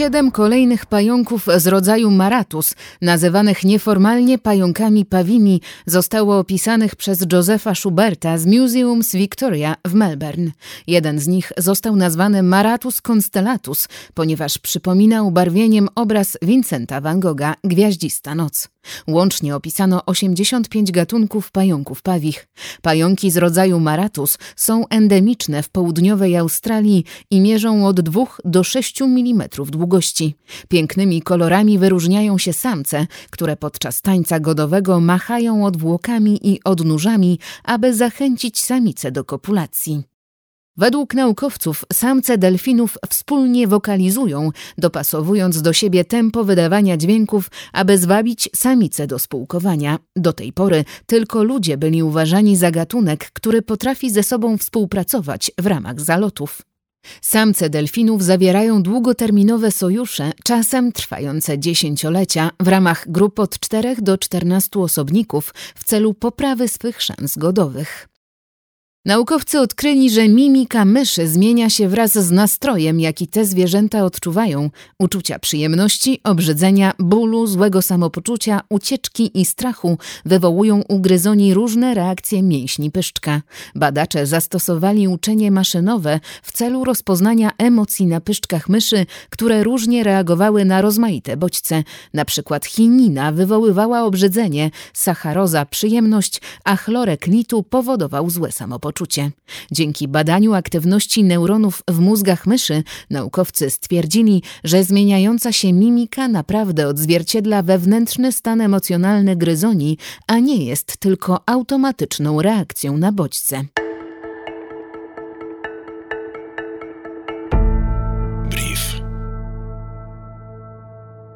Siedem kolejnych pająków z rodzaju maratus, nazywanych nieformalnie pająkami pawimi, zostało opisanych przez Josepha Schuberta z Museums Victoria w Melbourne. Jeden z nich został nazwany Maratus constellatus, ponieważ przypominał barwieniem obraz Vincenta van Gogha Gwiaździsta noc. Łącznie opisano 85 gatunków pająków pawich. Pająki z rodzaju Maratus są endemiczne w południowej Australii i mierzą od 2 do 6 mm długości. Pięknymi kolorami wyróżniają się samce, które podczas tańca godowego machają odwłokami i odnóżami, aby zachęcić samice do kopulacji. Według naukowców samce delfinów wspólnie wokalizują, dopasowując do siebie tempo wydawania dźwięków, aby zwabić samice do spółkowania. Do tej pory tylko ludzie byli uważani za gatunek, który potrafi ze sobą współpracować w ramach zalotów. Samce delfinów zawierają długoterminowe sojusze, czasem trwające dziesięciolecia, w ramach grup od 4 do 14 osobników w celu poprawy swych szans godowych. Naukowcy odkryli, że mimika myszy zmienia się wraz z nastrojem, jaki te zwierzęta odczuwają. Uczucia przyjemności, obrzydzenia, bólu, złego samopoczucia, ucieczki i strachu wywołują u gryzoni różne reakcje mięśni pyszczka. Badacze zastosowali uczenie maszynowe w celu rozpoznania emocji na pyszczkach myszy, które różnie reagowały na rozmaite bodźce. Na przykład chinina wywoływała obrzydzenie, sacharoza przyjemność, a chlorek litu powodował złe samopoczucie Dzięki badaniu aktywności neuronów w mózgach myszy naukowcy stwierdzili, że zmieniająca się mimika naprawdę odzwierciedla wewnętrzny stan emocjonalny gryzoni, a nie jest tylko automatyczną reakcją na bodźce.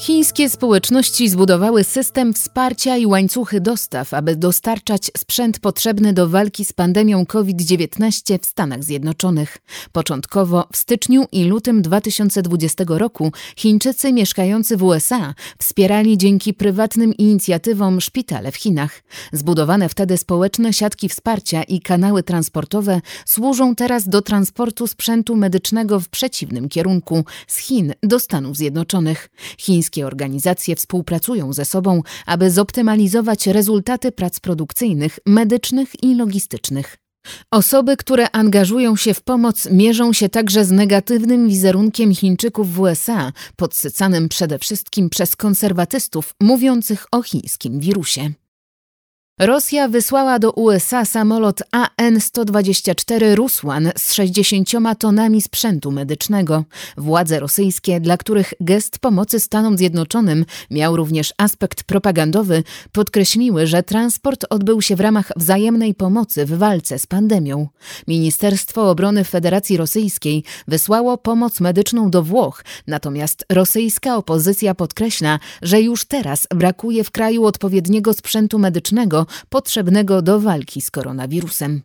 Chińskie społeczności zbudowały system wsparcia i łańcuchy dostaw, aby dostarczać sprzęt potrzebny do walki z pandemią COVID-19 w Stanach Zjednoczonych. Początkowo w styczniu i lutym 2020 roku Chińczycy mieszkający w USA wspierali dzięki prywatnym inicjatywom szpitale w Chinach. Zbudowane wtedy społeczne siatki wsparcia i kanały transportowe służą teraz do transportu sprzętu medycznego w przeciwnym kierunku z Chin do Stanów Zjednoczonych. Chińskie Wszystkie organizacje współpracują ze sobą, aby zoptymalizować rezultaty prac produkcyjnych, medycznych i logistycznych. Osoby, które angażują się w pomoc, mierzą się także z negatywnym wizerunkiem Chińczyków w USA, podsycanym przede wszystkim przez konserwatystów mówiących o chińskim wirusie. Rosja wysłała do USA samolot AN-124 Rusłan z 60 tonami sprzętu medycznego. Władze rosyjskie, dla których gest pomocy Stanom Zjednoczonym miał również aspekt propagandowy, podkreśliły, że transport odbył się w ramach wzajemnej pomocy w walce z pandemią. Ministerstwo Obrony Federacji Rosyjskiej wysłało pomoc medyczną do Włoch, natomiast rosyjska opozycja podkreśla, że już teraz brakuje w kraju odpowiedniego sprzętu medycznego, potrzebnego do walki z koronawirusem.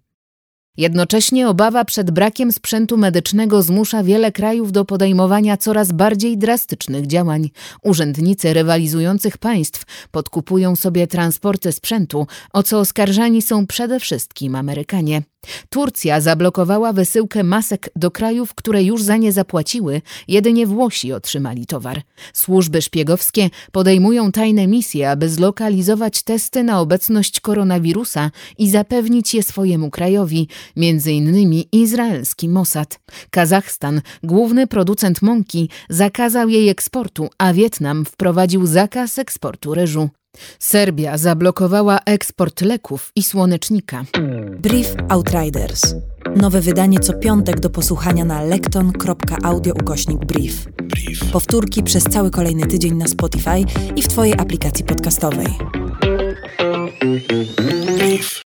Jednocześnie obawa przed brakiem sprzętu medycznego zmusza wiele krajów do podejmowania coraz bardziej drastycznych działań. Urzędnicy rywalizujących państw podkupują sobie transporty sprzętu, o co oskarżani są przede wszystkim Amerykanie. Turcja zablokowała wysyłkę masek do krajów, które już za nie zapłaciły, jedynie Włosi otrzymali towar. Służby szpiegowskie podejmują tajne misje, aby zlokalizować testy na obecność koronawirusa i zapewnić je swojemu krajowi, innymi izraelski Mossad. Kazachstan, główny producent mąki, zakazał jej eksportu, a Wietnam wprowadził zakaz eksportu ryżu. Serbia zablokowała eksport leków i słonecznika. Brief Outriders. Nowe wydanie co piątek do posłuchania na lekton.audio ukośnik brief. brief. Powtórki przez cały kolejny tydzień na Spotify i w Twojej aplikacji podcastowej. Brief.